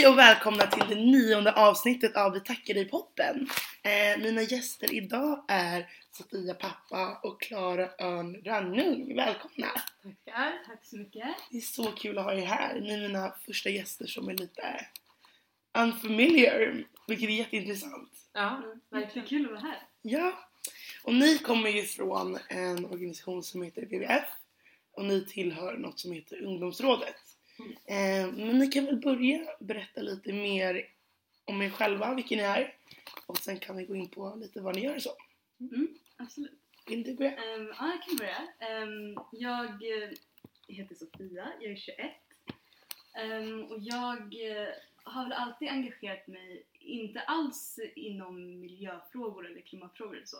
Hej och välkomna till det nionde avsnittet av Vi tackar dig poppen. Eh, mina gäster idag är Sofia Pappa och Klara Örn Rannung. Välkomna! Tackar, tack så mycket. Det är så kul att ha er här. Ni är mina första gäster som är lite unfamiliar, vilket är jätteintressant. Ja, verkligen kul att vara här. Ja, och ni kommer ju från en organisation som heter WWF och ni tillhör något som heter Ungdomsrådet. Eh, men ni kan väl börja berätta lite mer om er själva, vilka ni är och sen kan vi gå in på lite vad ni gör och så. Mm, absolut. Vill du börja? Ehm, ja, jag kan börja. Ehm, jag eh, heter Sofia, jag är 21. Ehm, och jag eh, har väl alltid engagerat mig, inte alls inom miljöfrågor eller klimatfrågor eller så,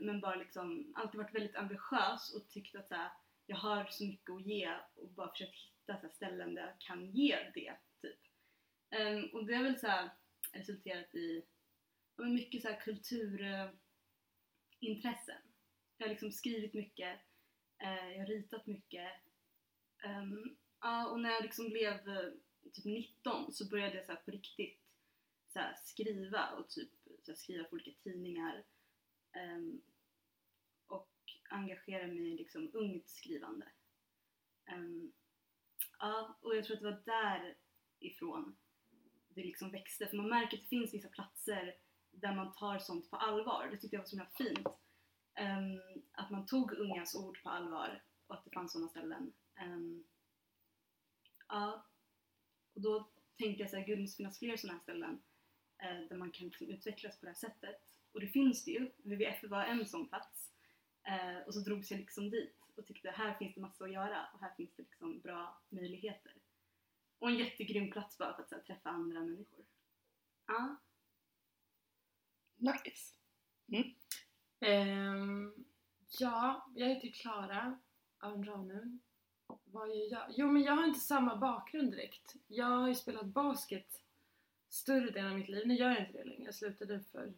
men bara liksom alltid varit väldigt ambitiös och tyckt att så här, jag har så mycket att ge och bara försökt hitta så här, ställen där jag kan ge det, typ. Um, och det har väl så här, resulterat i men mycket så här, kulturintressen. Jag har liksom skrivit mycket, uh, jag har ritat mycket. Um, uh, och när jag liksom blev uh, typ 19 så började jag så här, på riktigt så här, skriva och typ så här, skriva för olika tidningar. Um, engagera mig i liksom ungt skrivande. Um, ja, och jag tror att det var därifrån det liksom växte. För man märker att det finns vissa platser där man tar sånt på allvar. Det tyckte jag var så himla fint. Um, att man tog ungas ord på allvar och att det fanns sådana ställen. Um, ja, och då tänkte jag så här, gud det måste finnas fler sådana här ställen uh, där man kan liksom utvecklas på det här sättet. Och det finns det ju. WWF var en sån plats. Eh, och så drogs jag liksom dit och tyckte här finns det massor att göra och här finns det liksom bra möjligheter. Och en jättegrym plats bara för att här, träffa andra människor. Ja. Nice! Ehm, ja, jag heter Klara Arnranum. Vad gör jag? Jo, men jag har inte samma bakgrund direkt. Jag har ju spelat basket större delen av mitt liv. Nu gör jag inte det längre. Jag slutade för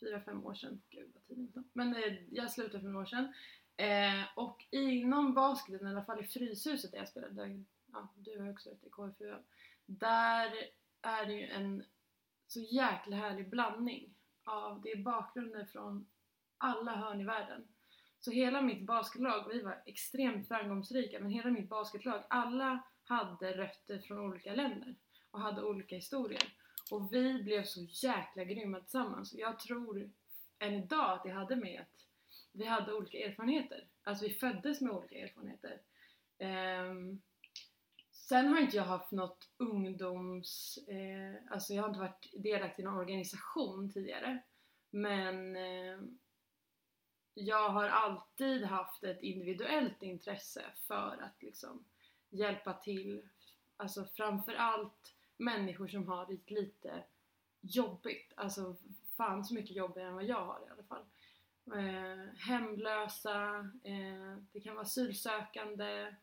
fyra, fem år sedan. Gud vad tiden går. Men eh, jag slutade för några år sedan. Eh, och inom basketen, i alla fall i Fryshuset där jag spelade, där, ja, du har också varit i KFU, där är det ju en så jäkla härlig blandning av, det är bakgrunder från alla hörn i världen. Så hela mitt basketlag, vi var extremt framgångsrika, men hela mitt basketlag, alla hade rötter från olika länder och hade olika historier. Och vi blev så jäkla grymma tillsammans. Jag tror än idag att det hade med att vi hade olika erfarenheter. Alltså vi föddes med olika erfarenheter. Um, sen har inte jag haft något ungdoms... Eh, alltså jag har inte varit delaktig i någon organisation tidigare. Men eh, jag har alltid haft ett individuellt intresse för att liksom hjälpa till. Alltså framförallt människor som har det lite jobbigt. Alltså fan så mycket jobbigare än vad jag har i alla fall. Eh, hemlösa, eh, det kan vara asylsökande.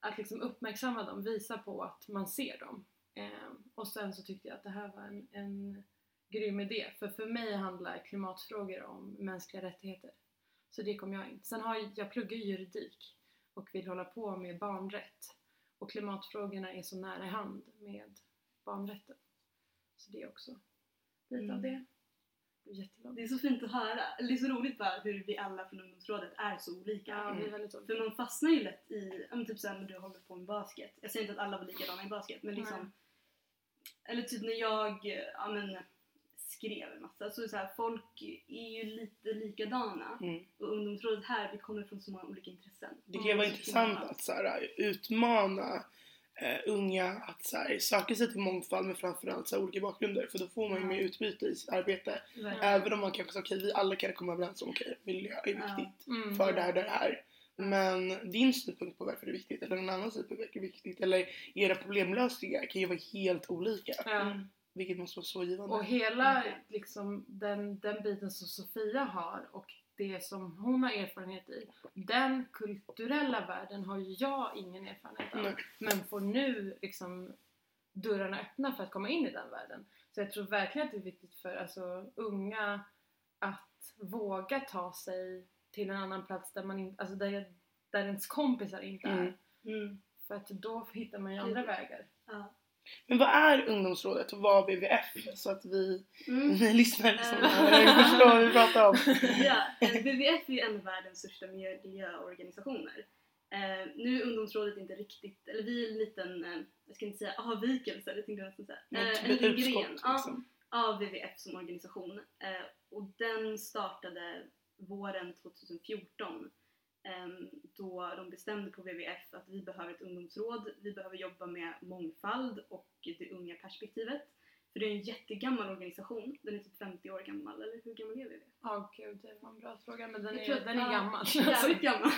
Att liksom uppmärksamma dem, visa på att man ser dem. Eh, och sen så tyckte jag att det här var en, en grym idé. För för mig handlar klimatfrågor om mänskliga rättigheter. Så det kom jag in. Sen har jag, jag pluggar juridik och vill hålla på med barnrätt. Och klimatfrågorna är så nära i hand med barnrätten. Så det är också lite av Mm. det. Det. Det är så fint att höra. Det är så roligt bara hur vi alla från ungdomsrådet är så olika. Ja, Mm. För man fastnar ju lätt i, men typ såhär när du håller på med basket. Jag säger inte att alla var likadana i basket men liksom Nej. Eller typ när jag ja, men, skrev en massa så, så här, folk är ju lite likadana. Mm. Och ungdomsrådet här, vi kommer från så många olika intressen. Det kan ju vara intressant att så här, utmana eh, unga att så här, söka sig till mångfald med framförallt så här, olika bakgrunder för då får man ju Ja. mer utbyte i sitt arbete. Verkligen. Även om man kanske säger okej vi alla kan komma överens om okej miljö är Ja. viktigt Mm. för det här, det här. Men din synpunkt på varför det är viktigt eller någon annan synpunkt på varför det är viktigt eller era problemlösningar kan ju vara helt olika. Ja. Mm. Vilket måste vara så givande. Och hela liksom, den, den biten som Sofia har och det som hon har erfarenhet i, den kulturella världen har ju jag ingen erfarenhet av. Nej. Men får nu liksom dörrarna öppna för att komma in i den världen. Så jag tror verkligen att det är viktigt för alltså, unga att våga ta sig till en annan plats där, man in, alltså där, där ens kompisar inte är. Mm. Mm. För att då hittar man ju andra Precis. vägar. Ja. Men vad är ungdomsrådet och vad är WWF? Så att vi, Mm. ni lyssnare som Eh. hör förstår vad vi pratar om. ja, eh, WWF är ju en av världens största miljöorganisationer. Eh, nu är ungdomsrådet inte riktigt, eller vi är en liten, eh, jag ska inte säga avvikelse, det tänkte jag nästan säga. Eh, en liten gren liksom. av WWF som organisation. Eh, och den startade våren 2014 ehm, då de bestämde på WWF att vi behöver ett ungdomsråd, vi behöver jobba med mångfald och det unga perspektivet. För det är en jättegammal organisation, den är typ 50 år gammal, eller hur gammal är WWF? Ja gud, det var en bra fråga men den Jag är, tror att- den är gammal. Jävligt gammal.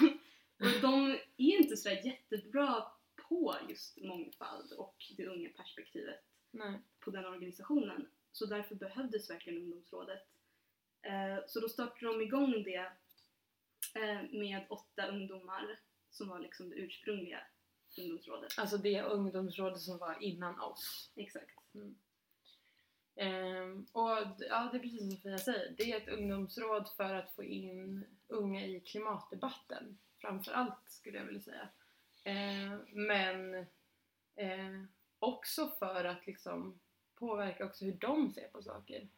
Och de är inte sådär jättebra på just mångfald och det unga perspektivet Nej. på den organisationen. Så därför behövdes verkligen ungdomsrådet. Eh, Så då startade de igång det med åtta ungdomar som var liksom det ursprungliga ungdomsrådet. Alltså det ungdomsrådet som var innan oss. Exakt. Ehm, och d- ja, det är precis som Sofia säger. Det är ett ungdomsråd för att få in unga i klimatdebatten. Framför allt skulle jag vilja säga. Ehm, men eh, också för att liksom påverka också hur de ser på saker.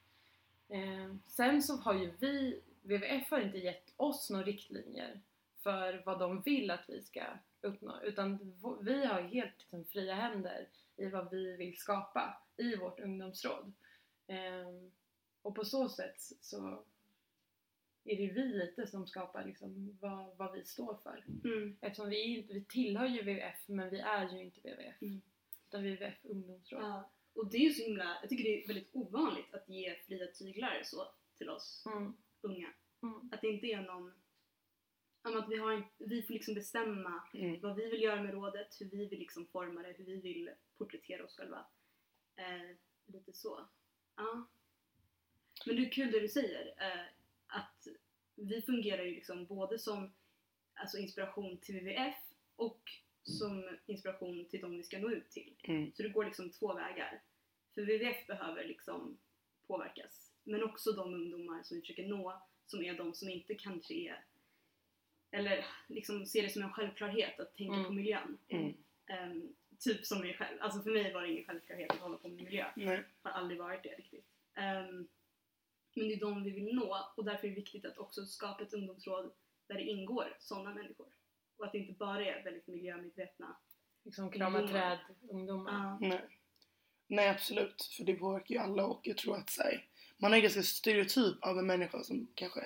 Ehm, sen så har ju vi, WWF har inte gett oss några riktlinjer för vad de vill att vi ska uppnå. Utan vi har helt liksom, fria händer i vad vi vill skapa i vårt ungdomsråd. Ehm, och på så sätt så är det vi lite som skapar liksom vad, vad vi står för. Mm. Eftersom vi, inte, vi tillhör ju WWF men vi är ju inte WWF. Mm. Utan WWF ungdomsråd. Ja. Och det är ju så himla, jag tycker det är väldigt ovanligt att ge fria tyglar så till oss Mm. Unga. Mm. Att det inte är någon, att vi, har en, vi får liksom bestämma Mm. vad vi vill göra med rådet, hur vi vill liksom forma det, hur vi vill porträttera oss själva. Eh, lite så. Ja. Men det är kul det du säger, eh, att vi fungerar ju liksom både som alltså inspiration till WWF och som inspiration till de vi ska nå ut till. Mm. Så det går liksom två vägar. För WWF behöver liksom påverkas. Men också de ungdomar som vi försöker nå, som är de som inte kanske är eller liksom ser det som en självklarhet att tänka Mm. på miljön. Mm. Ehm, typ som mig själv. Alltså för mig var det ingen självklarhet att hålla på med miljö. Nej. Har aldrig varit det riktigt. Ehm, men det är de vi vill nå och därför är det viktigt att också skapa ett ungdomsråd där det ingår sådana människor. Och att det inte bara är väldigt miljömedvetna. Liksom krama Ungdomar. träd, ungdomar. Ja. Nej. Nej absolut, för det påverkar ju alla och jag tror att så här, man en ganska stereotyp av en människa som kanske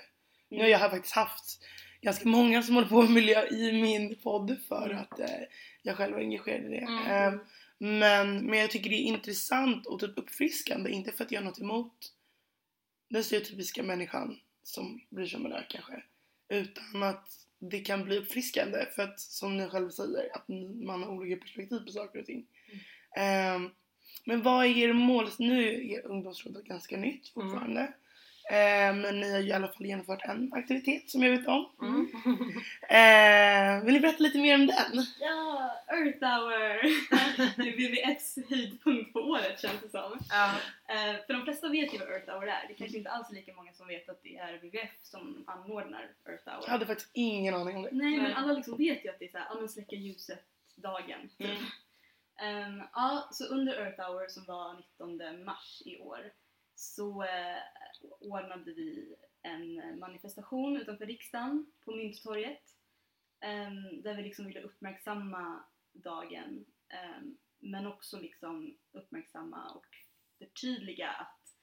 Nu har jag har faktiskt haft ganska många som håller på med miljö i min podd för Mm. att eh, jag själv är engagerad i det. Mm. Eh, men, men jag tycker det är intressant och typ uppfriskande, inte för att jag har något emot den stereotypiska människan som bryr sig om miljö kanske. Utan att det kan bli uppfriskande för att som ni själv säger, att man har olika perspektiv på saker och ting. Eh, men vad är er mål? Nu är ungdomsrådet ganska nytt fortfarande. Eh, men ni har ju i alla fall genomfört en aktivitet som jag vet om. Mm. Eh, vill ni berätta lite mer om den? Ja, Earth Hour! det är WWFs höjdpunkt på året känns det som. ja. Eh, för de flesta vet ju vad Earth Hour är. Det kanske inte alls är lika många som vet att det är WWF som anordnar Earth Hour. Jag hade faktiskt ingen aning om det. Nej, men alla liksom vet ju att det är såhär, ja men släcka ljuset-dagen. typ. Mm. Um, ja, så under Earth Hour som var 19 mars i år så eh, ordnade vi en manifestation utanför riksdagen på Mynttorget um, där vi liksom ville uppmärksamma dagen um, men också liksom uppmärksamma och förtydliga att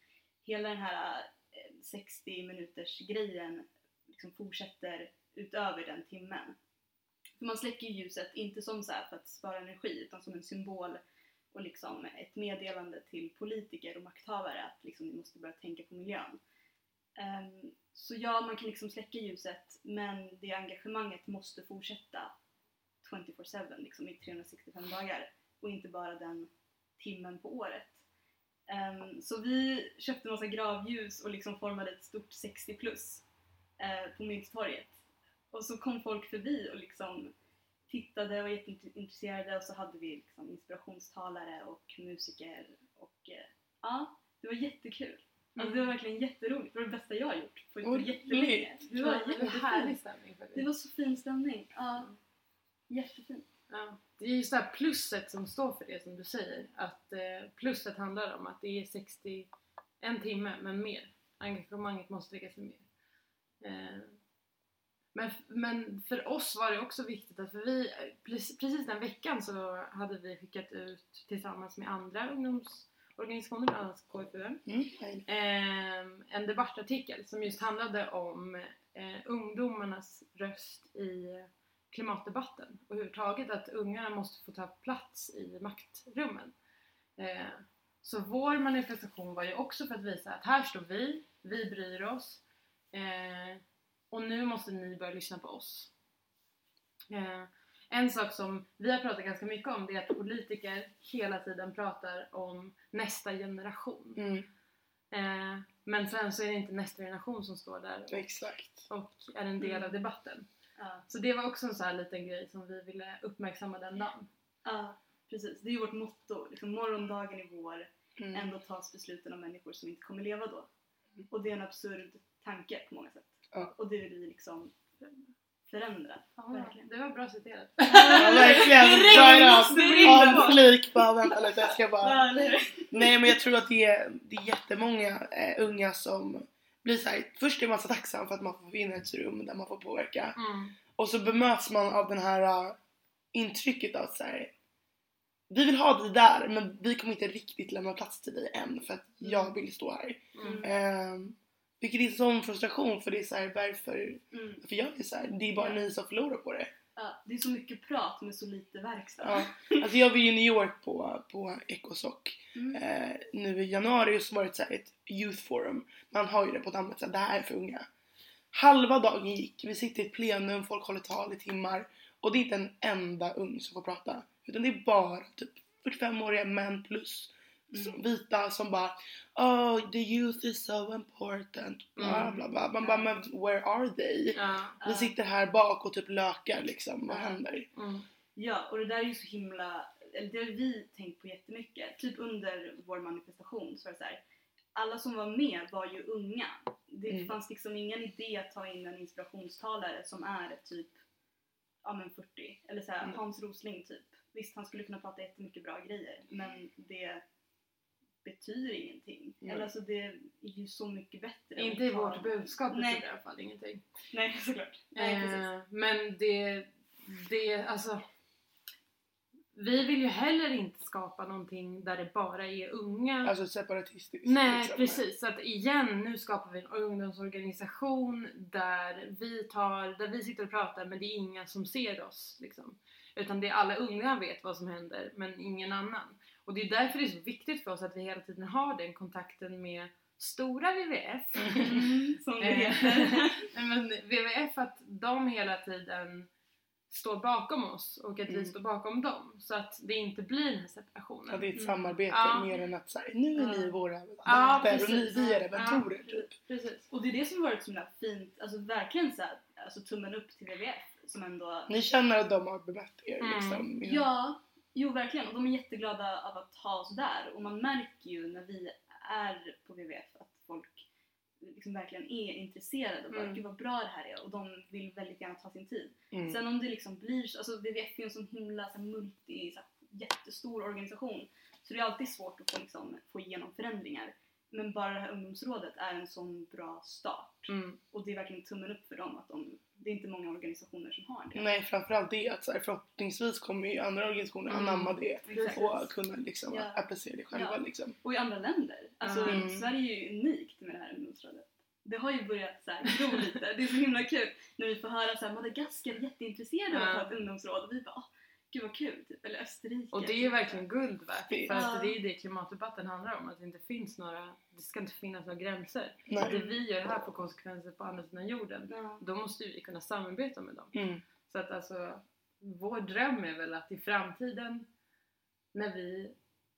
hela den här eh, 60 minuters grejen liksom fortsätter utöver den timmen. För man släcker ljuset, inte som så här för att spara energi, utan som en symbol och liksom ett meddelande till politiker och makthavare att liksom ni måste börja tänka på miljön. Um, så ja, man kan liksom släcka ljuset, men det engagemanget måste fortsätta 24-7, liksom i 365 dagar och inte bara den timmen på året. Um, så vi köpte massa gravljus och liksom formade ett stort 60 plus uh, eh, på Mynttorget. Och så kom folk förbi och liksom tittade och var jätteintresserade och så hade vi liksom inspirationstalare och musiker och eh, ja, det var jättekul. Alltså det var verkligen jätteroligt. Det var det bästa jag har gjort på, Roligt. jättelänge. Det var det jättefint. härlig stämning Det faktiskt. var så fin stämning. Ja, jättefint. Ja. Det är just det här plusset som står för det som du säger. Att eh, plusset handlar om att det är 60, en timme men mer. Engagemanget måste läggas till mer. Eh, men, men för oss var det också viktigt att för vi, precis, den veckan så hade vi skickat ut tillsammans med andra ungdomsorganisationer, bland annat KFUM, Mm. nej. eh, en debattartikel som just handlade om eh, ungdomarnas röst i klimatdebatten och överhuvudtaget att ungarna måste få ta plats i maktrummen. Eh, så vår manifestation var ju också för att visa att här står vi, vi bryr oss eh, och nu måste ni börja lyssna på oss. Eh, en sak som vi har pratat ganska mycket om det är att politiker hela tiden pratar om nästa generation. Mm. Eh, men sen så är det inte nästa generation som står där Exakt. och är en del av Mm. debatten. Ja. Så det var också en sån här liten grej som vi ville uppmärksamma den dagen. ja, precis. Det är ju vårt motto. Liksom, morgondagen är vår. Mm. Ändå tas besluten av människor som inte kommer leva då. Och det är en absurd tanke på många sätt. Ja. Och det vill vi liksom förändra. Ja, Verkligen. det var bra citerat. Ja, verkligen. Det Dra en flik bara, vänta lite, jag ska bara... Nej men jag tror att det är, det är jättemånga eh, unga som blir såhär, först är man så tacksam för att man får vinna ett rum där man får påverka. Mm. Och så bemöts man av den här uh, intrycket av så här. Vi vill ha dig där men vi kommer inte riktigt lämna plats till dig än för att jag vill stå här. Mm. Ehm, vilket är sån frustration för det är så här, varför, Mm. varför gör vi så här? Det är bara Ja. ni som förlorar på det. Ja, det är så mycket prat med så lite verkstad. Ja. Alltså jag var ju i New York på, på Ecosoc Mm. eh, nu i januari så var det så här ett youth forum. Man har ju det på namnet, så här, det här är för unga. Halva dagen gick, vi sitter i ett plenum, folk håller tal i timmar och det är inte en enda ung som får prata. Utan det är bara typ 45-åriga män plus Mm. vita som bara Oh the youth is so important. Bla Mm. bla bla. Man bara men where are they? Ja. Vi sitter här bak och typ lökar liksom. Vad händer? Mm. Ja, och det där är ju så himla, eller det har vi tänkt på jättemycket. Typ under vår manifestation så var det så här. alla som var med var ju unga. Det Mm. fanns liksom ingen idé att ta in en inspirationstalare som är typ, ja men 40. Eller så här, Mm. Hans Rosling typ. Visst, han skulle kunna prata jättemycket bra grejer, men det betyder ingenting. Nej. Eller alltså det är ju så mycket bättre. Inte i vårt budskap betyder i alla fall ingenting. Nej, såklart. Nej, precis. Eh, men det, det, alltså vi vill ju heller inte skapa någonting där det bara är unga. Alltså separatistiskt. Nej liksom. precis, så att igen nu skapar vi en ungdomsorganisation där vi tar, där vi sitter och pratar men det är inga som ser oss liksom. Utan det är alla unga vet vad som händer men ingen annan. Och det är därför det är så viktigt för oss att vi hela tiden har den kontakten med stora WWF. Mm, som det Eh, heter. Nej, men WWF att de hela tiden står bakom oss och att vi Mm. står bakom dem. Så att det inte blir den här separationen. Ja, det är ett Mm. samarbete Ja. mer än att säga nu är ni Ja. våra Ja, och ni, precis. vi är Ja. mentorer typ. Precis. Och det är det som varit så fint, alltså verkligen så här, alltså tummen upp till WWF som ändå... Ni känner att de har bemött er Mm. liksom. Ja, jo verkligen. Och de är jätteglada av att ha oss där. Och man märker ju när vi är på WWF att folk liksom verkligen är intresserade och bara Mm. gud vad bra det här är och de vill väldigt gärna ta sin tid. Mm. Sen om det liksom blir så, alltså WWF är ju en sån himla så multi, så här, jättestor organisation så det är alltid svårt att få, liksom, få igenom förändringar. Men bara det här ungdomsrådet är en sån bra start. Mm. Och det är verkligen tummen upp för dem att de, det är inte många organisationer som har det. Nej framförallt det att så här, förhoppningsvis kommer ju andra organisationer Mm. anamma det Exakt. och kunna liksom Ja. applicera det själva Ja. liksom. Och i andra länder. Alltså Mm. Sverige är ju unikt med det här ungdomsrådet. Det har ju börjat så här, gro lite. Det är så himla kul när vi får höra så här, Madagaskar är jätteintresserade av att ha ett ungdomsråd och vi bara åh, gud vad kul. Typ. Eller Österrike. Och det är ju verkligen guld värt. För att det är det klimatdebatten handlar om. Att det inte finns några, det ska inte finnas några gränser. Nej. Det vi gör här får konsekvenser på andra sidan jorden. Ja. Då måste vi kunna samarbeta med dem. Mm. Så att alltså, vår dröm är väl att i framtiden när vi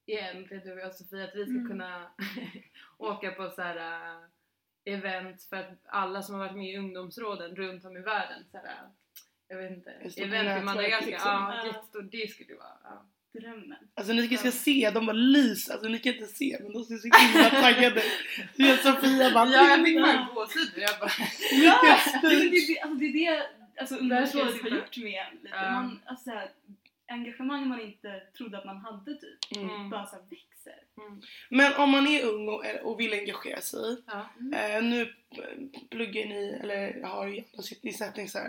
äldre, du och jag Sofia, att vi ska Mm. kunna åka på så här äh, event för att alla som har varit med i ungdomsråden runt om i världen, så här, jag vet inte, event i Madagaskar, liksom. ja jättestort, det skulle vara, ja. Drömmen. Alltså ni ska Ja. se, de bara lyser, alltså ni kan inte se men de ser så himla taggade Du vet Sofia bara Ja, jag fick Ja. bara gåshud jag bara, Ja! det, är det, alltså, det är det alltså, jag ungdomsrådet har gjort med en lite. Ja. Man, alltså, så här, engagemang man inte trodde att man hade typ Mm. Mm. bara så här växer. Mm. Men om man är ung och, och vill engagera sig. Ja. Eh, nu pluggar ni, eller har ju andra sysselsättning så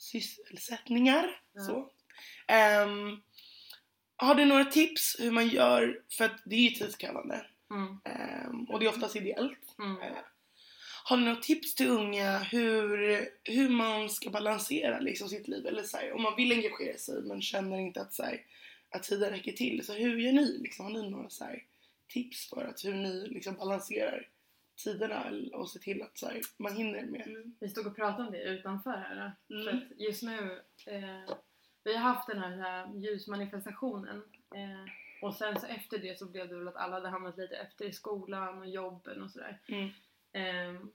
Mm. sysselsättningar. Ja. Så. Ehm, har du några tips hur man gör, för att det är ju tidskrävande Mm. ehm, och det är oftast ideellt. Mm. Eh, har du några tips till unga hur, hur man ska balansera liksom sitt liv? Eller så här, om man vill engagera sig men känner inte att, så här, att tiden räcker till. Så hur gör ni? Liksom, har ni några så här, tips för att hur ni liksom balanserar tiderna och ser till att så här, man hinner med? Mm. Vi stod och pratade om det utanför här. Mm. För att just nu, eh, vi har haft den här, här ljusmanifestationen eh, och sen så efter det så blev det väl att alla hade hamnat lite efter i skolan och jobben och sådär. Mm. Ehm,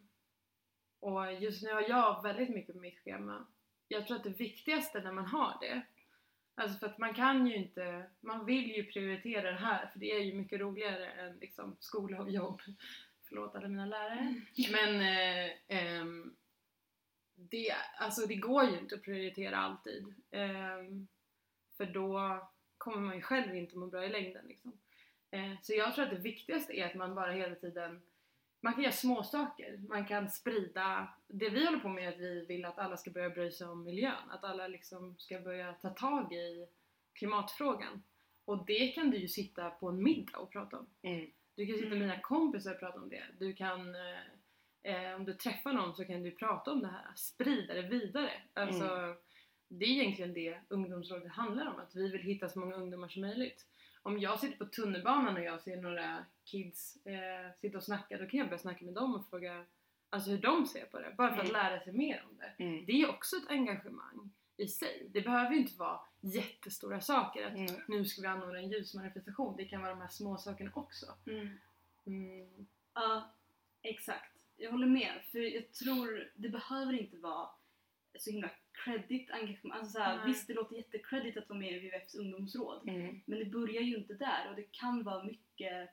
och just nu har jag väldigt mycket på mitt schema. Jag tror att det viktigaste när man har det, alltså för att man kan ju inte, man vill ju prioritera det här för det är ju mycket roligare än liksom skola och jobb. Förlåt alla mina lärare. Men eh, ehm, det, alltså det går ju inte att prioritera alltid. Ehm, för då kommer man ju själv inte må bra i längden. Liksom. Eh, så jag tror att det viktigaste är att man bara hela tiden man kan göra små saker. Man kan sprida, det vi håller på med är att vi vill att alla ska börja bry sig om miljön. Att alla liksom ska börja ta tag i klimatfrågan. Och det kan du ju sitta på en middag och prata om. Mm. Du kan sitta med dina kompisar och prata om det. Du kan, eh, eh, om du träffar någon så kan du prata om det här. Sprida det vidare. Alltså, Det är egentligen det ungdomsrådet handlar om. Att vi vill hitta så många ungdomar som möjligt. Om jag sitter på tunnelbanan och jag ser några kids eh, sitta och snacka, då kan jag börja snacka med dem och fråga alltså, hur de ser på det. Bara för att Mm. lära sig mer om det. Mm. Det är också ett engagemang i sig. Det behöver ju inte vara jättestora saker. Att Mm. nu ska vi anordna en ljusmanifestation. Det kan vara de här små sakerna också. Mm. Mm. Ja, exakt. Jag håller med. För jag tror det behöver inte vara så himla credit engagemang. Alltså såhär, visst, det låter jättecredit att vara med i WWFs ungdomsråd. Mm. Men det börjar ju inte där och det kan vara mycket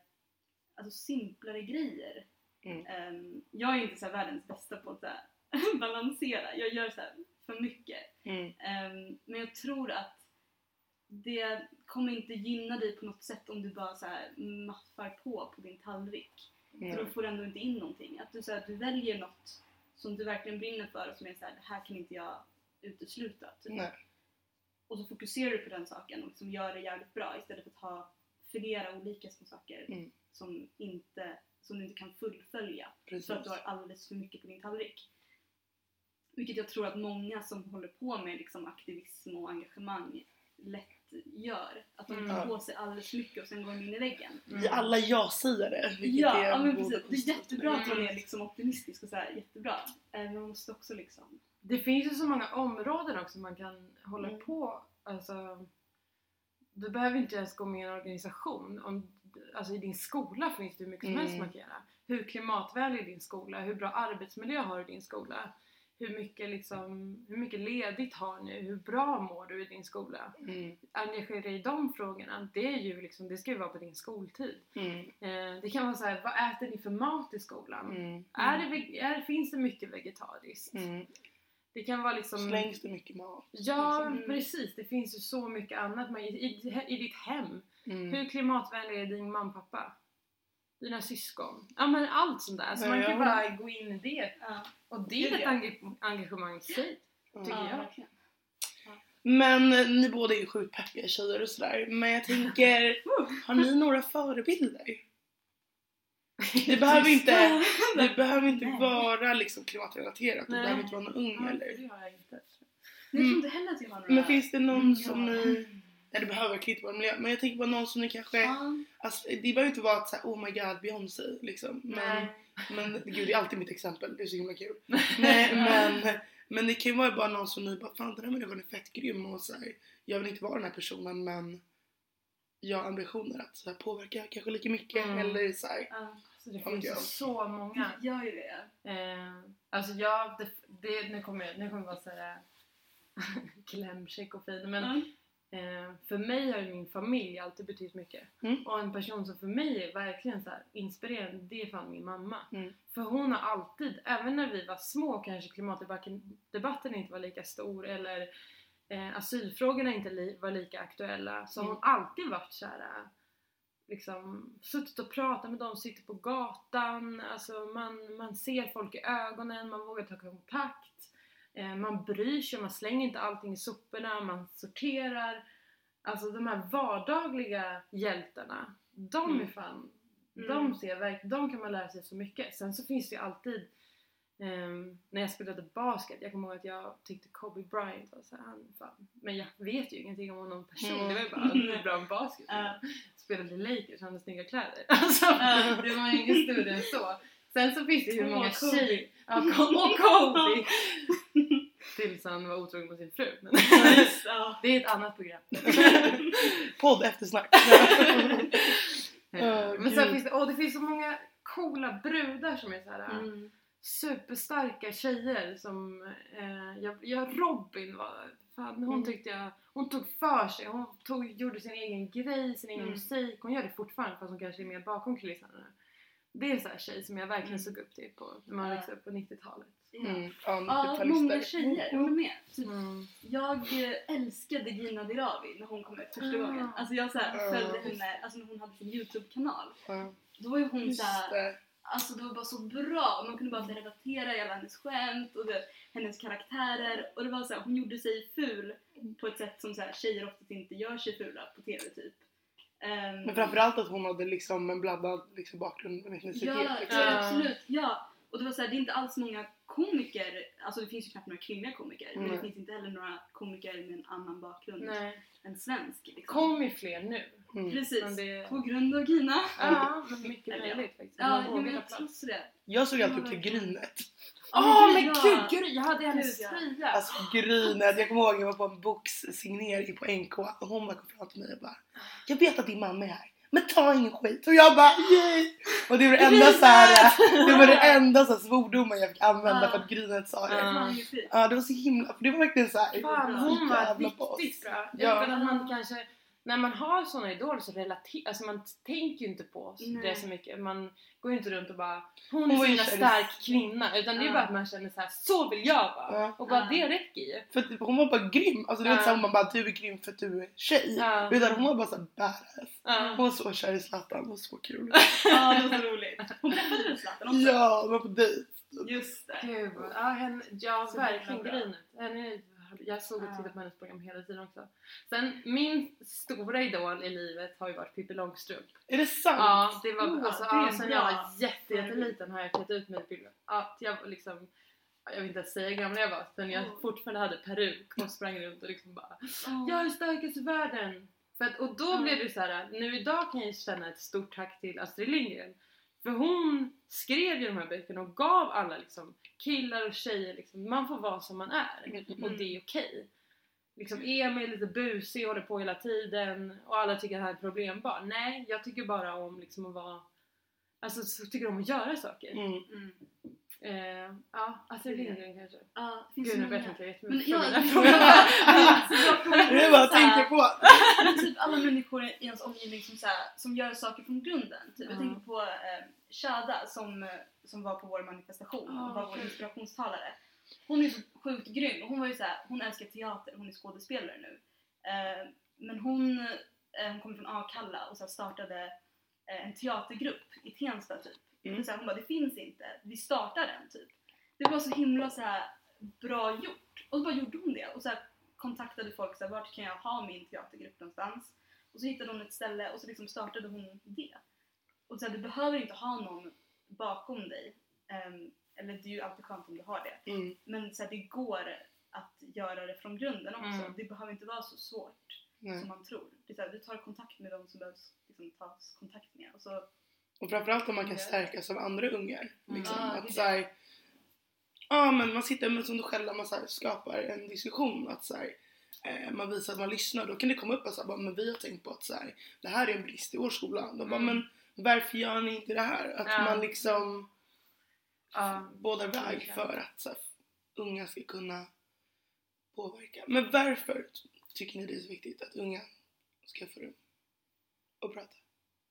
alltså, simplare grejer. Mm. Ehm, jag är inte så här världens bästa på att så här, balansera. Jag gör så här för mycket. Mm. Ehm, men jag tror att det kommer inte gynna dig på något sätt om du bara så här maffar på på din tallrik. För då Mm. får du ändå inte in någonting. Att du, så här, du väljer något som du verkligen brinner för och som är så här, det här kan inte jag utesluta. Typ. Nej. Och så fokuserar du på den saken och liksom gör det jävligt bra istället för att ha flera olika små saker Mm. som, inte, som du inte kan fullfölja Precis. för att du har alldeles för mycket på din tallrik. Vilket jag tror att många som håller på med liksom aktivism och engagemang lätt gör. Att de Mm. tar på sig alldeles för mycket och sen går de in i väggen. Vi är alla ja-sägare. vilket Ja, är ja men precis. Det är jättebra att man negativt. är liksom optimistisk och så här, jättebra. Eh, Men man måste också liksom... Det finns ju så många områden också man kan hålla Mm. på. Alltså, du behöver inte ens gå med i en organisation. Om, alltså, I din skola finns det hur mycket som helst Mm. man kan göra. Hur klimatvänlig är din skola? Hur bra arbetsmiljö har du i din skola? Hur mycket, liksom, hur mycket ledigt har ni? Hur bra mår du i din skola? Mm. Engagera dig i de frågorna. Det, är ju liksom, det ska ju vara på din skoltid. Mm. Eh, det kan vara så här, vad äter ni för mat i skolan? Mm. Är det, är, finns det mycket vegetariskt? Mm. Det kan vara liksom... Slängs det mycket mat? Ja, Mm. precis. Det finns ju så mycket annat. Man, i, i, I ditt hem. Mm. Hur klimatvänlig är din mamma och pappa? Dina syskon? Ja men allt sånt där. Så Ja, man kan ja. bara gå in i det. Ja, Och det är ett ja. enga- engagemang i sig. Ja. tycker jag. verkligen. Men eh, ni båda är ju sjukt peppiga tjejer och sådär. Men jag tänker, har ni några förebilder? Det behöver inte, det behöver inte Nej. vara liksom klimatrelaterat. Det Nej. behöver inte vara någon ung Ja, eller. det har jag inte. Jag tror inte heller att jag har några... Men finns det någon Mm, som ja. ni, nej det behöver verkligen inte vara miljö, men jag tänker på någon som ni kanske, Ja. alltså, det behöver inte vara att såhär, oh my god Beyoncé liksom. Men, men gud det är alltid mitt exempel, det är så himla kul. Nej, men, men det kan ju vara bara någon som ni bara, fan den här människan är fett grym och så här, jag vill inte vara den här personen men jag har ambitioner att så här, påverka kanske lika mycket Mm. eller så här. Ja. Så det finns ju så många. Gör ju det. Eh, alltså jag, det, det, nu kommer jag, nu kommer jag vara såhär klämkäck och fin men Ja. Eh, för mig har ju min familj alltid betytt mycket. Mm. Och en person som för mig är verkligen så här inspirerande, det är fan min mamma. Mm. För hon har alltid, även när vi var små kanske klimatdebatten debatten inte var lika stor eller eh, asylfrågorna inte li- var lika aktuella så har Mm. hon alltid varit så här, liksom suttit och pratat med dem, sitter på gatan, alltså man, man ser folk i ögonen, man vågar ta kontakt, man bryr sig, man slänger inte allting i soporna, man sorterar. Alltså de här vardagliga hjältarna, de är Mm. fan, Mm. de ser verkligen, de kan man lära sig så mycket. Sen så finns det ju alltid ehm, när jag spelade basket, jag kommer ihåg att jag tyckte Kobe Bryant var så här, han fan. Men jag vet ju ingenting om honom person, Mm. det var ju bara han är bra med basket. Ja. Spelade i Lakers, han hade snygga kläder. Alltså, Ja. det var ju inget större än så. Sen så finns det ju många tjejer... Ja, och Kobe! Tills han var otrogen mot sin fru. Men Ja. det är ett annat program. Podd eftersnack. Eh, Men sen finns det, åh, det finns så många coola brudar som är så här. Mm. superstarka tjejer som, eh, jag, ja Robin var, fan hon Mm. tyckte jag, hon tog för sig, hon tog, gjorde sin egen grej, sin egen Mm. musik, hon gör det fortfarande fast hon kanske är mer bakom kulisserna. Det är en sån här tjej som jag verkligen Mm. såg upp till på, när man Ja. växte upp på 90-talet. Ja. Mm. Ja, Ja, 90-talister. många tjejer, jag håller med. Typ, Mm. jag eh, älskade Gina Dirawi när hon kom ut första Ah. gången. Alltså jag så här, följde henne, alltså när hon hade sin YouTube-kanal. Då var ju hon just så här, det. alltså det var bara så bra. Man kunde bara relatera i alla hennes skämt och det, hennes karaktärer. Och det var så här, hon gjorde sig ful på ett sätt som så här, tjejer oftast inte gör sig fula på TV typ. Ehm, Men framförallt att hon hade liksom en blandad liksom, bakgrund med etnicitet. Ja, liksom. ja, absolut. Ja. Och det var så här, det är inte alls många komiker, alltså det finns ju knappt några kvinnliga komiker, men Nej. det finns inte heller några komiker med en annan bakgrund Nej. än svensk. Liksom. Kom ju fler nu. Mm. Precis, Men det- på grund av Gina. Ja, men mycket möjligt faktiskt. Ja, men jag plats. tror det. Jag såg alltid upp till. Grynet. Åh men Ja. gud, gud! Jag hade hennes ja. tröja. Alltså Grynet, jag kommer ihåg jag var på en boxsignering på NK och hon bara kom fram till mig och bara Jag vet att din mamma är här, men ta ingen skit. Och jag bara yay! Och det var det enda så här, det var det enda så här svordomen jag fick använda för att Grynet sa det. Ja. Det var så himla, för det var verkligen så här. Fan, hon var riktigt bra. Ja. Jag vet att man kanske, när man har såna idoler så relaterar, alltså man tänker ju inte på det Nej. så mycket. Man går ju inte runt och bara hon, är i- stark kvinna. Utan det är bara att man känner så här: så vill jag vara. Ja. Och bara Ja. det räcker ju. För att hon var bara grym. Alltså det var inte såhär man bara du är grym för att du är tjej. Ja. Utan hon var bara såhär badass. Ja. Hon var så kär i Zlatan, det var så kul. Ja, det var så roligt. Hon träffade väl Zlatan också? Ja, de var på dejt. Just det. Gud, ja, henne, ja Så verkligen. Grynet. Henne, jag såg och Ja. tittade på hennes program hela tiden också. Sen min stora idol i livet har ju varit Pippi Långstrump. Är det sant? Ja, det var Oh, alltså, det ja, sen jag var jätte, jätteliten har jag klätt ut mig till att jag liksom jag vill inte ens säga hur gammal jag var, sen jag Oh. fortfarande hade peruk och sprang runt och liksom bara Oh. Jag är starkast i världen! För att, och då Mm. blev det så här. nu idag kan jag känna ett stort tack till Astrid Lindgren. För hon skrev ju de här böckerna och gav alla liksom, killar och tjejer, liksom, man får vara som man är. Mm. Och det är okej. Liksom Emil är lite busig, håller på hela tiden och alla tycker att han är problembarn. Nej, jag tycker bara om liksom att vara Alltså så tycker om att göra saker. Mm. Mm. Eh, ja, Astrid Lindgren kanske. Ja, det finns Gud nu vet inte jag Men jättemycket ja, från det den här är frågan. Det bara att tänka på. Men typ alla människor i ens omgivning som, så här, som gör saker från grunden. Typ. Jag Ja. tänker på eh, Shada som, som var på vår manifestation och var vår inspirationstalare. Hon är så sjukt grym. Hon, var ju så här, hon älskar teater, hon är skådespelare nu. Eh, men hon, eh, hon kommer från Akalla och så startade eh, en teatergrupp i Tensta typ. Mm. Så här, hon bara, det finns inte, vi startar den typ. Det var så himla så här, bra gjort. Och så bara gjorde hon det. Och så här, kontaktade folk så här, vart kan jag ha min teatergrupp någonstans? Och så hittade hon ett ställe och så liksom startade hon det. Och så här, du behöver inte ha någon bakom dig. Ehm, eller det är ju alltid skönt om du har det. Mm. Men så här, det går att göra det från grunden också. Mm. Det behöver inte vara så svårt som Nej. man tror. Det är så här, du tar kontakt med dem som behövs liksom, tas kontakt med. Och så, Och framförallt om man kan stärkas av andra ungar. Liksom. Mm. Ja, att så här, ja men man sitter med som du själv, man så här, skapar en diskussion. Att så här, eh, man visar att man lyssnar. Då kan det komma upp så här, men vi har tänkt på att så här, det här är en brist i vår skola. Då bara, Mm. men varför gör ni inte det här? Att Ja. man liksom Ja. bådar väg verkligen. för att så här, unga ska kunna påverka. Men varför tycker ni det är så viktigt att unga ska få rum och prata?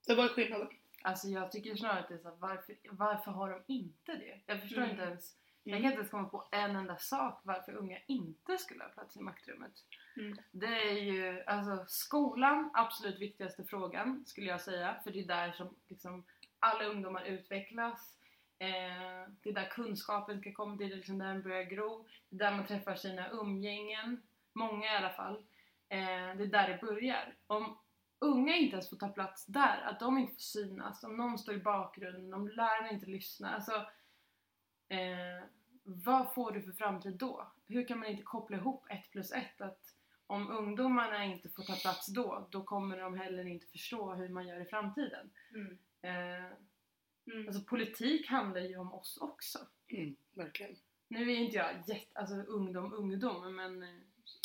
Så vad är skillnaden? Alltså jag tycker snarare att det är så här, varför, varför har de inte det? Jag förstår Mm. inte ens, jag Mm. kan inte ens komma på en enda sak varför unga inte skulle ha plats i maktrummet. Mm. Det är ju alltså skolan, absolut viktigaste frågan skulle jag säga. För det är där som liksom, alla ungdomar utvecklas. Eh, det är där kunskapen ska komma, det är liksom där den börjar gro. Det är där man träffar sina umgängen, många i alla fall. Eh, det är där det börjar. Om unga inte ens får ta plats där, att de inte får synas, om någon står i bakgrunden, om lärarna inte lyssnar. Alltså, eh, vad får du för framtid då? Hur kan man inte koppla ihop ett plus ett? Att om ungdomarna inte får ta plats då, då kommer de heller inte förstå hur man gör i framtiden. Mm. Eh, Mm. alltså politik handlar ju om oss också. Mm, verkligen. Nu är inte jag jätte, alltså ungdom, ungdom, men eh,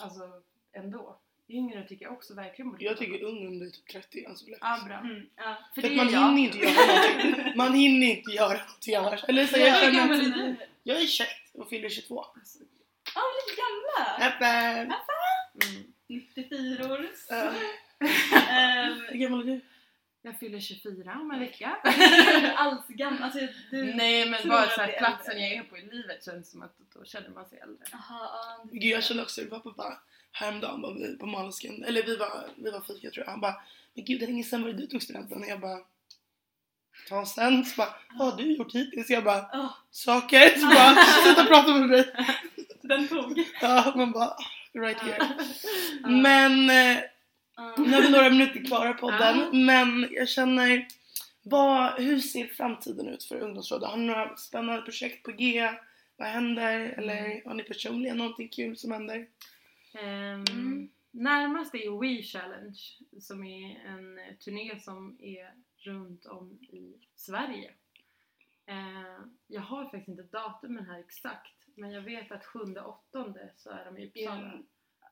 alltså ändå. Yngre tycker jag också verkligen borde Jag tycker ung under typ 30 är så lätt. Ja, bra. Mm. Ja. För För det man jag. hinner inte göra någonting. Man hinner inte göra någonting annars. Eller så jag, Hur känner gammal att- är jag är 21 och fyller 22. Alltså, Ja, lite gamla! Näppen! mm. 94 år. Uh, Ehm, hur gammal är du? Jag fyller 24 om en vecka. alls gammal. Alltså, du... Nej men bara så platsen äldre. jag är på i livet känns som att då känner man sig äldre. Det- Gud jag kände också, det var pappa häromdagen var vi på Måneskin, eller vi var, vi var fika tror jag. Han bara, men gud det är länge sedan var det du tog studenten? Och jag bara, ta sen. Så bara, vad har du gjort hittills? Jag bara, Åh, saker. Så bara, sluta prata med mig. den tog. Ja, man bara, right here. Men Ja. nu har vi några minuter kvar av podden. Men jag känner, vad, hur ser framtiden ut för ungdomsrådet? Har ni några spännande projekt på G? Vad händer? Eller har ni personligen någonting kul som händer? Ehm, Mm. Närmast är We Challenge som är en eh, turné som är runt om i Sverige. Eh, jag har faktiskt inte datumen här exakt men jag vet att 7-8 så är de i Uppsala. En-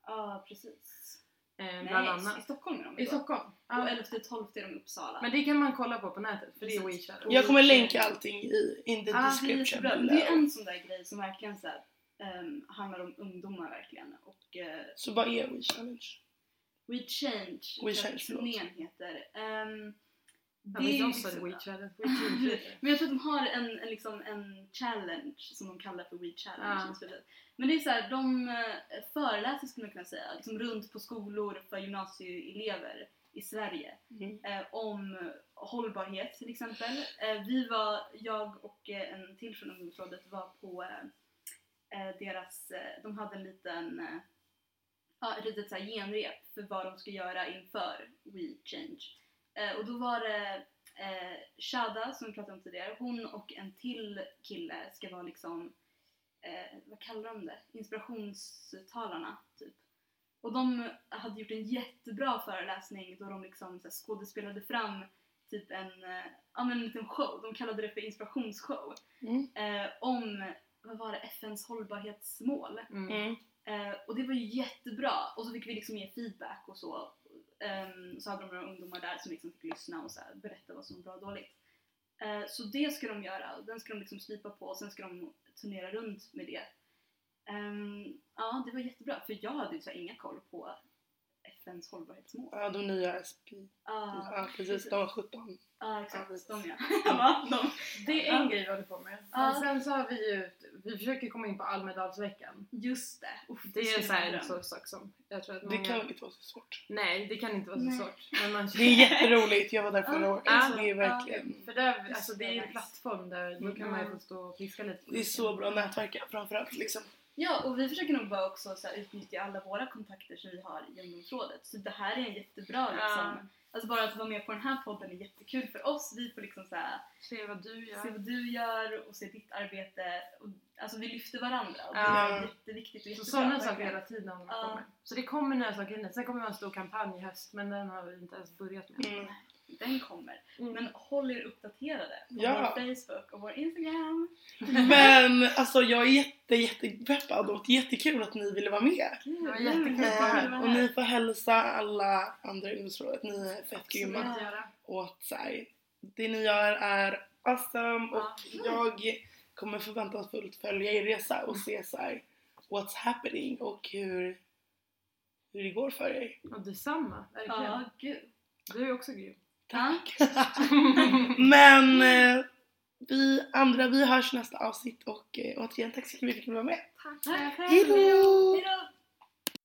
Ja, precis. Eh, Nej, bland i annat. Stockholm är de I. Stockholm. Och Ja. 11-12 är de i Uppsala. Men det kan man kolla på på nätet för det är We Precis. Challenge. Jag kommer länka allting i in the Ah, det är description. Jättebra. below. Det är en sån där grej som verkligen så ehm, handlar om ungdomar verkligen. Och uh, Så vad är We Challenge? We Change, We Change, förlåt. turnén heter. Um, Ja, men jag sa det, We Challenge. We Challenge. Men jag tror att de har en, en, liksom, en challenge som de kallar för We Challenge. Ja. Men det är så här, de eh, föreläser skulle man kunna säga, liksom runt på skolor för gymnasieelever i Sverige Mm. eh, om hållbarhet till exempel. Eh, vi var, jag och eh, en till från ungdomsrådet var på deras, eh, de hade en liten, eh, ja ett litet så här genrep för vad de ska göra inför We Change. Eh, och då var det eh, Shada som vi pratade om tidigare, hon och en till kille ska vara liksom, eh, vad kallar de det? Inspirationstalarna typ. Och de hade gjort en jättebra föreläsning då de liksom så här, skådespelade fram typ en, eh, ja, men en liten show, de kallade det för inspirationsshow, Mm. eh, om, vad var det, FNs hållbarhetsmål. Mm. Mm. Eh, och det var ju jättebra och så fick vi liksom ge feedback och så. Ehm, så hade de några ungdomar där som liksom fick lyssna och så här, berätta vad som var bra och dåligt. Eh, så det ska de göra, den ska de liksom slipa på och sen ska de turnera runt med det. Ehm, ja, det var jättebra för jag hade ju så inga koll på FNs hållbarhetsmål. Ja, de nya SP. Ah, Ja, precis. De var 17. Ja, exakt. Ja, De ja. ja de. Det är en Ja. grej vi håller på med. Men sen så har vi ju, vi försöker komma in på Almedalsveckan. Just det. Uff, Det är så här en sån sak som jag tror att Det många... kan väl inte vara så svårt. Nej, det kan inte vara så Nej. svårt. Men man... Det är jätteroligt. Jag var där förra året. ja, det är verkligen... För där, Det är alltså så det är en plattform där då kan man ju få stå och fiska lite. Det är så bra nätverk framförallt liksom. Ja, och vi försöker nog bara också så här, utnyttja alla våra kontakter som vi har i ungdomsrådet. Så det här är en jättebra liksom. Ja. Alltså bara att vara med på den här podden är jättekul för oss. Vi får liksom så här, Se vad du gör. se vad du gör och se ditt arbete. Och, alltså vi lyfter varandra och det är jätteviktigt och Så sådana saker hela tiden man Ja. på med. Så det kommer nya saker. Sen kommer vi ha en stor kampanj i höst men den har vi inte ens börjat med. Mm. Den kommer. Mm. Men håll er uppdaterade på Ja. vår Facebook och vår Instagram. Men alltså jag är jätte, jättepeppad och jättekul att ni ville vara med. Det var jättekul att vara här. och ni får hälsa alla andra i ungdomsrådet. Ni är fett grymma. Och att så här, det ni gör är awesome och jag kommer förväntansfullt följa er resa och se så här, what's happening och hur, hur det går för er. Och detsamma, verkligen. Ja, gud. Du är också grym. Tack! Men eh, vi andra, vi hörs nästa avsnitt och eh, återigen tack så mycket för att ni var med. Tack. Hejdå! Hejdå!